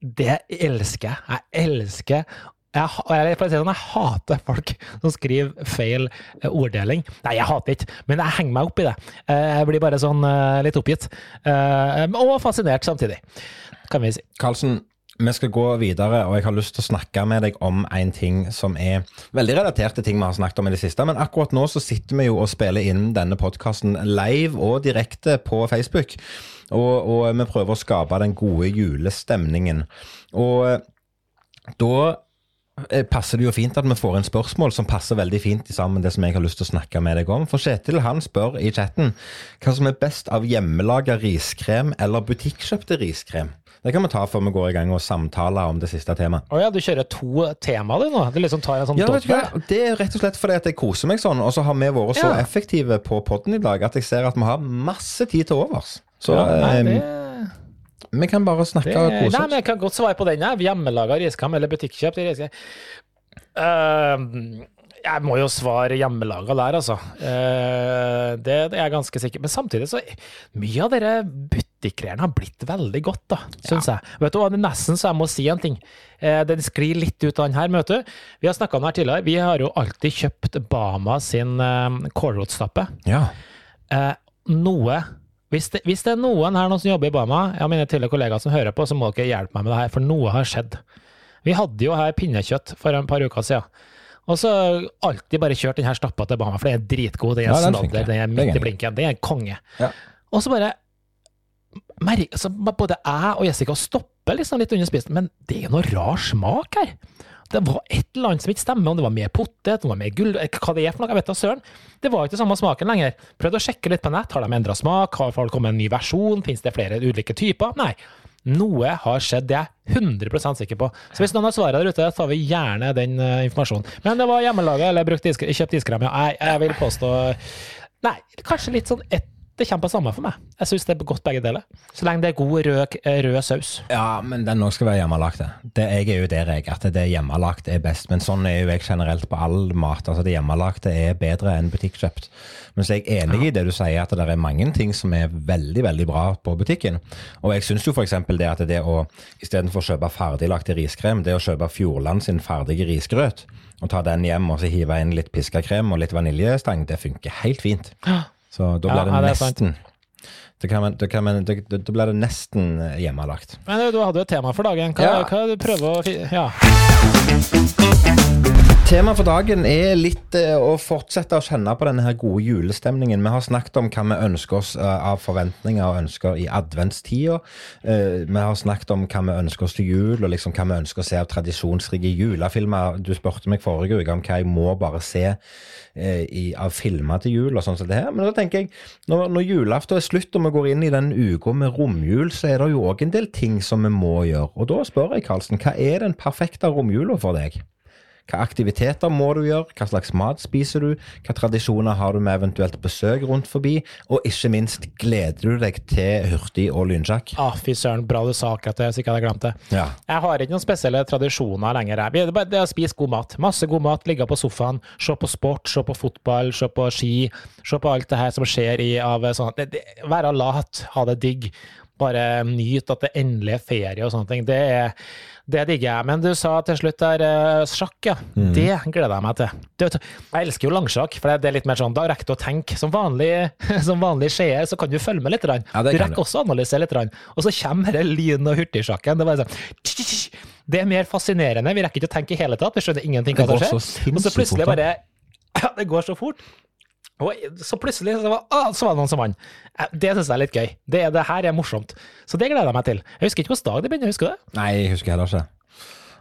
Det elsker jeg. Jeg elsker jeg, jeg, jeg, sånn, jeg hater folk som skriver feil eh, orddeling. Nei, jeg hater ikke, men jeg henger meg opp i det. Eh, Jeg blir bare sånn eh, litt oppgitt. Eh, Og fascinert samtidig, kan vi si. Karlsen, vi skal gå videre, og jeg har lyst til å snakke med deg om en ting som er veldig relatert til ting vi har snakket om i det siste. Men akkurat nå så sitter vi jo og spiller inn denne podkasten live og direkte på Facebook. Og, og vi prøver å skape den gode julestemningen. Og eh, da eh, passer det jo fint at vi får inn spørsmål som passer veldig fint sammen med det som jeg har lyst til å snakke med deg om. For Kjetil han spør i chatten hva som er best av hjemmelaga riskrem eller butikkjøpte riskrem. Det kan vi ta før vi går i gang og samtaler om det siste temaet. Å ja, du kjører to tema du nå? Du liksom tar en sånn Ja, dobbel? Det er rett og slett fordi at jeg koser meg sånn, og så har vi vært så Ja. effektive på podden i dag at jeg ser at vi har masse tid til overs. Så Ja, nei, eh, det... vi kan bare snakke Det, og nei, men jeg kan godt svare på den. Hjemmelaga riskam eller butikkjøpt riskam. Uh, Jeg må jo svare hjemmelaga der, altså. Uh, det, det er jeg ganske sikker Men samtidig så Mye av dere butikkgreiene har blitt veldig godt, da, syns jeg. Vet du hva, det er nesten så jeg må si en ting. Eh, den sklir litt ut av den her, møtet. Vi har snakka om det her tidligere. Vi har jo alltid kjøpt Bama sin eh, kålrotstappe. Ja. Eh, noe hvis det, hvis det er noen her nå som jobber i Bama, jeg har mine tidligere kollegaer som hører på, så må dere hjelpe meg med det her, for noe har skjedd. Vi hadde jo her pinnekjøtt for en par uker siden. Og så alltid bare kjørt den her stappa til Bama, for den er dritgod. Den er Ja, snadder, den er Det midt i blinken. Den er en konge. Ja. Og så bare altså, Både jeg og Jessica stopper liksom litt under spisen, men det er jo noe rar smak her. Det var et eller annet som ikke stemmer, om det var mer potet, om det var mer gull, hva det er for noe, jeg vet da søren. Det var ikke samme smaken lenger. Prøvde å sjekke litt på nett, har de endra smak, har folk kommet en ny versjon, finnes det flere ulike typer? Nei. Noe har skjedd, det er jeg 100 sikker på. Så hvis noen har svaret der ute, tar vi gjerne den uh, informasjonen. Men det var hjemmelaga eller brukt kjøpt iskrem, ja. Jeg, jeg vil påstå Nei, kanskje litt sånn ett det er kjempesamme samme for meg. Jeg syns det er godt begge deler. Så lenge det er god rød, rød saus. Ja, men den òg skal være hjemmelagd. det. Det, jeg er jo der, jeg. At det hjemmelagd er best. Men sånn er jo jeg generelt på all mat. Altså Det hjemmelagte er bedre enn butikkjøpt. Men så er jeg enig i det du sier, at det er mange ting som er veldig veldig bra på butikken. Og jeg syns jo f.eks. det at det å istedenfor å kjøpe ferdiglagte riskrem, det å kjøpe Fjordland sin ferdige risgrøt, og ta den hjem og så hive inn litt piska krem og litt vaniljestang, det funker helt fint. Så da blir det ja, det nesten Da kan man- det kan man- det, det, da blir det nesten hjemmelagt. Men du, hadde jo et tema for dagen. Hva, Ja. hva du prøver å Ja. Temaet for dagen er litt eh, å fortsette å kjenne på denne her gode julestemningen. Vi har snakket om hva vi ønsker oss eh, av forventninger og ønsker i adventstida. Eh, vi har snakket om hva vi ønsker oss til jul, og liksom hva vi ønsker å se av tradisjonsrike julefilmer. Du spurte meg forrige uke om hva jeg må bare se av filmer til jul og sånn som det her. Men da tenker jeg, når, når julaften er slutt og vi går inn i den uka med romjul, så er det jo òg en del ting som vi må gjøre. Og da spør jeg, Karlsen, hva er den perfekte romjula for deg? Hva aktiviteter må du gjøre, hva slags mat spiser du, hva tradisjoner har du med eventuelt besøk rundt forbi, og ikke minst, gleder du deg til hurtig og lynsjakk? Ah, fy søren, bra du sa akkurat det, så ikke jeg hadde glemt det. Ja. Jeg har ikke noen spesielle tradisjoner lenger. Det er bare det å spise god mat. Masse god mat, ligge på sofaen, se på sport, se på fotball, se på ski. Se på alt det her som skjer i av sånn Være lat, ha det digg. Bare nyte at det endelig er ferie og sånne ting. Det, er, det digger jeg. Men du sa til slutt der eh, sjakk, ja. Det gleder jeg meg til. Du vet, jeg elsker jo langsjakk, for det er litt mer sånn, da rekker du å tenke. Som vanlig, som vanlig skjeer så kan du følge med litt. Ja, du rekker også å analysere litt. Og så kommer denne lyn- og hurtigsjakken. Det er bare sånn Det er mer fascinerende. Vi rekker ikke å tenke i hele tatt. Vi skjønner ingenting hva som skjer. Og så plutselig bare Ja, det går så fort. Og så plutselig så var, å, så var det noen som vant. Eh, Det syns jeg er litt gøy. Det, det her er morsomt. Så det gleder jeg meg til. Jeg husker ikke hvilken dag det begynner, husker du det? Nei, jeg husker heller ikke.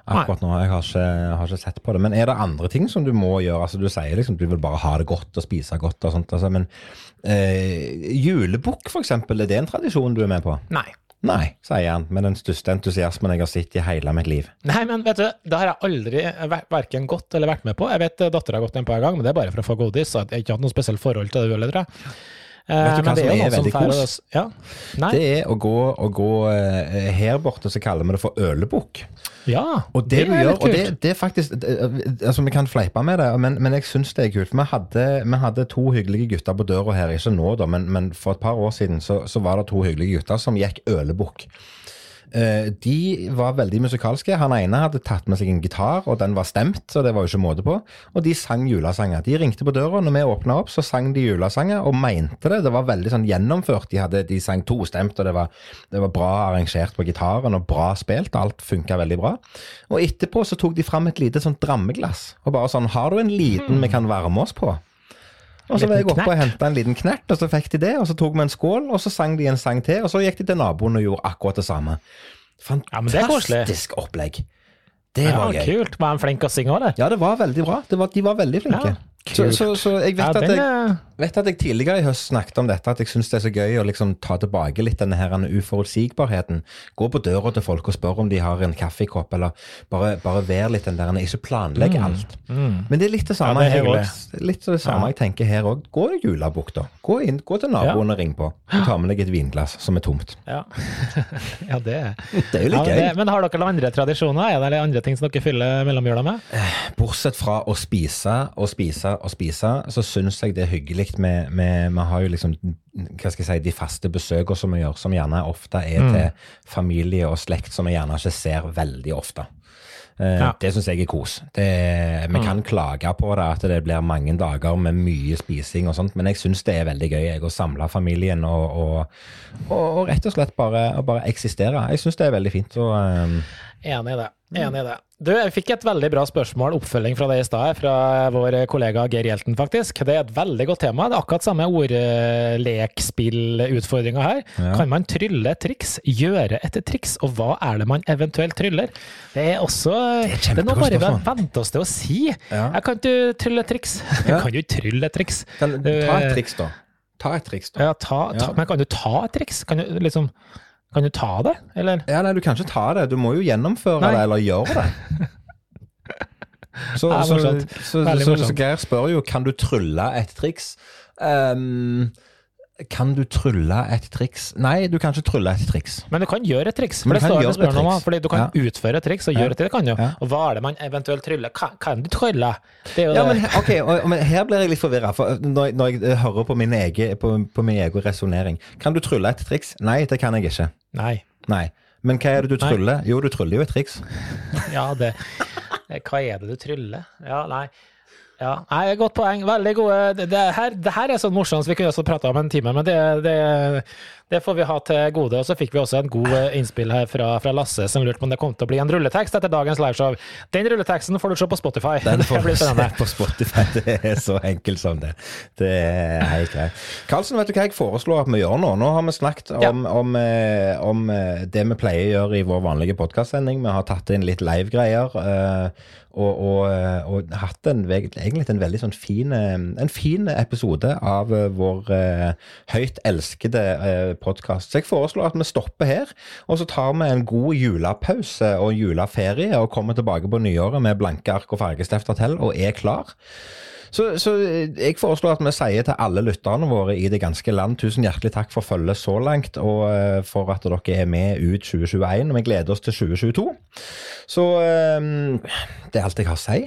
Akkurat nå, jeg har ikke, har ikke sett på det. Men er det andre ting som du må gjøre? Altså, Du sier liksom du vil bare ha det godt og spise godt og sånt. Altså, men eh, julebukk, for eksempel, er det en tradisjon du er med på? Nei. Nei, sier han, med den største entusiasmen jeg har sett i hele mitt liv. Nei, men vet du, det har jeg aldri ver- verken gått eller vært med på. Jeg vet dattera har gått en par ganger, men det er bare for å få godis. så Jeg har ikke hatt noe spesielt forhold til det heller, tror jeg. Eh, Vet du hva som er veldig kos? Ja. Det er å gå, å gå eh, her borte, så kaller vi det for ølebukk. ja. Og det, du er gjør, litt kult. det, det er faktisk det- Altså, vi kan fleipe med det, men, men jeg syns det er kult. Vi hadde, vi hadde to hyggelige gutter på døra her, ikke nå, da, men, men for et par år siden så, så var det to hyggelige gutter som gikk ølebukk. Eh, de var veldig musikalske. Han ene hadde tatt med seg en gitar, og den var stemt, så det var jo ikke måte på. Og de sang julesanger. De ringte på døra, når vi åpna opp, så sang de julesanger, og mente det. Det var veldig sånn gjennomført. De, hadde, de sang tostemt, og det var, det var bra arrangert på gitaren, og bra spilt. Alt funka veldig bra. Og etterpå så tok de fram et lite sånn drammeglass, og bare sånn Har du en liten vi kan varme oss på? Og så var jeg oppe og henta en liten knert, og så fikk de det. Og så tok vi en skål, og så sang de en sang til, og så gikk de til naboen og gjorde akkurat det samme. Ja, det. Fantastisk opplegg. Det Ja, var gøy. kult. Var han flink å synge òg, det? Ja, det var veldig bra. Det var, de var veldig flinke. Ja, Så, Kult. så, så jeg vet Ja, at jeg vet at jeg tidligere i høst snakket om dette, at jeg syns det er så gøy å liksom ta tilbake litt denne her uforutsigbarheten. Gå på døra til folk og spørre om de har en kaffekopp, eller bare, bare være litt den der Ikke planlegge alt. Men det er litt det samme Mm. Ja, det er. Litt det samme Ja. jeg tenker her òg. Gå i julebukta. Gå, inn- gå til naboen og ring på. Og ta med deg et vinglass som er tomt. Ja, ja det er Det er jo litt men, gøy. det, men har dere noen andre tradisjoner? Er det andre ting som dere fyller mellomjula med? Bortsett fra å spise og spise og spise, så syns jeg det er hyggelig med, med Vi har jo liksom hva skal jeg si, de faste besøkene som vi gjør, som gjerne ofte er Mm. til familie og slekt som vi gjerne ikke ser veldig ofte. Eh, Ja. Det syns jeg er kos. Det, vi kan klage på det, at det blir mange dager med mye spising og sånt, men jeg syns det er veldig gøy jeg, å samle familien og, og, og, og rett og slett bare, bare eksistere. Jeg syns det er veldig fint. Og, um, Enig i det. Enig i det. Du, jeg fikk et veldig bra spørsmål, oppfølging fra deg i stad, fra vår kollega Geir Hjelten, faktisk. Det er et veldig godt tema. Det er akkurat samme ordlekspillutfordringa her. Ja. Kan man trylle et triks, gjøre et triks, og hva er det man eventuelt tryller? Det er også Det er det er, noe bare vi venter oss til å si. Ja. Jeg kan ikke trylle et triks. Ja. Jeg kan jo trylle et triks. kan, ta et triks, da. Ta et triks, da. Ja, ta, ta. Men kan du ta et triks? Kan du liksom Kan du ta det, eller? Ja, nei, Du kan ikke ta det, du må jo gjennomføre Nei. det, eller gjøre det. Så, Ja, så, så, så, så. Geir spør jo kan du trylle et triks. Ehm, kan du trylle et triks? Nei, du kan ikke trylle et triks. Men du kan gjøre et triks. For det står det spør om, fordi du kan utføre et triks og gjøre ja. det, Kan du. Ja. Og hva er det man eventuelt tryller? Kan, kan du trylle? Ja, det. men, he- ok, og, men Her blir jeg litt forvirra. For når, jeg- når jeg eh, hører på min egen, på, på min egen resonnering Kan du trylle et triks? Nei, det kan jeg ikke. Nei. Nei. Men hva er det du Nei. tryller? Jo, du tryller jo et triks. Ja, det eh, Hva er det du tryller? Ja, nei. Ja, nei, Godt poeng. Veldig gode. Det, det, her, det her er sånn morsomt, vi kunne også prata om en time, men det, det, det får vi ha til gode. Og så fikk vi også en god eh, innspill her fra, fra Lasse, som lurte på om det kom til å bli en rulletekst etter dagens liveshow. Den rulleteksten får du se på Spotify. Den får du se på Spotify. Det er så enkelt som det. Det er helt greit. Karlsen, vet du hva jeg foreslår at vi gjør nå? Nå har vi snakket om, om, eh, om eh, det vi pleier å gjøre i vår vanlige podkastsending. Vi har tatt inn litt live-greier. Og, og, eh, og hatt en, egentlig en veldig sånn fin, eh, en fin episode av eh, vår eh, høyt elskede eh, podkast. Så jeg foreslår at vi stopper her, og så tar vi en god julepause og juleferie og kommer tilbake på nyåret med blanke ark og fargestifter til og er klar. Så, så jeg foreslår at vi sier til alle lytterne våre i det ganske land tusen hjertelig takk for følget så langt, og eh, for at dere er med ut 2021. Og vi gleder oss til 2022. Så eh, det er alt jeg har å si.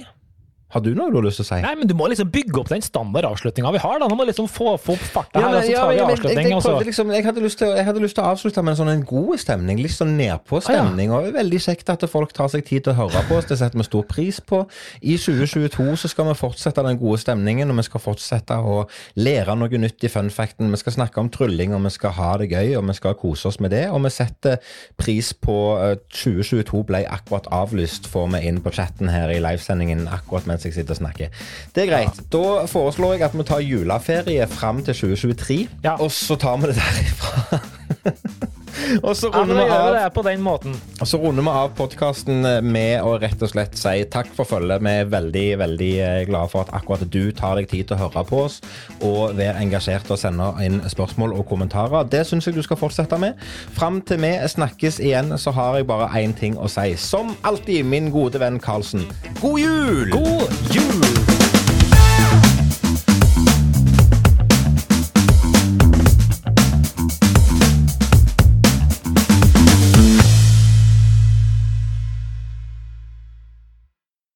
Har du noe du har lyst til å si? Nei, men du må liksom bygge opp den standardavslutninga vi har. da. Nå må liksom få, få opp farta Ja, her, men, og så ja, tar vi men jeg, avslutning. jeg, jeg, liksom, jeg, hadde lyst til, jeg hadde lyst til å avslutte med en sånn en god stemning. Litt sånn nedpå-stemning. og Veldig kjekt at folk tar seg tid til å høre på oss. Det setter vi stor pris på. I 2022 så skal vi fortsette den gode stemningen, og vi skal fortsette å lære noe nytt i funfacten. Vi skal snakke om trylling, og vi skal ha det gøy, og vi skal kose oss med det. Og vi setter pris på eh, 2022 ble akkurat avlyst, får vi inn på chatten her i livesendingen akkurat mens jeg sitter og snakker. Det er greit. Da foreslår jeg at vi tar juleferie fram til 2023, Ja. og så tar vi det derifra. og så runder vi av det på den måten. og så runder vi av podkasten med å rett og slett si takk for følget. Vi er veldig veldig eh, glade for at akkurat du tar deg tid til å høre på oss og være engasjert og sende inn spørsmål og kommentarer. Det syns jeg du skal fortsette med. Fram til vi snakkes igjen, så har jeg bare én ting å si. Som alltid, min gode venn Karlsen. God jul! God jul!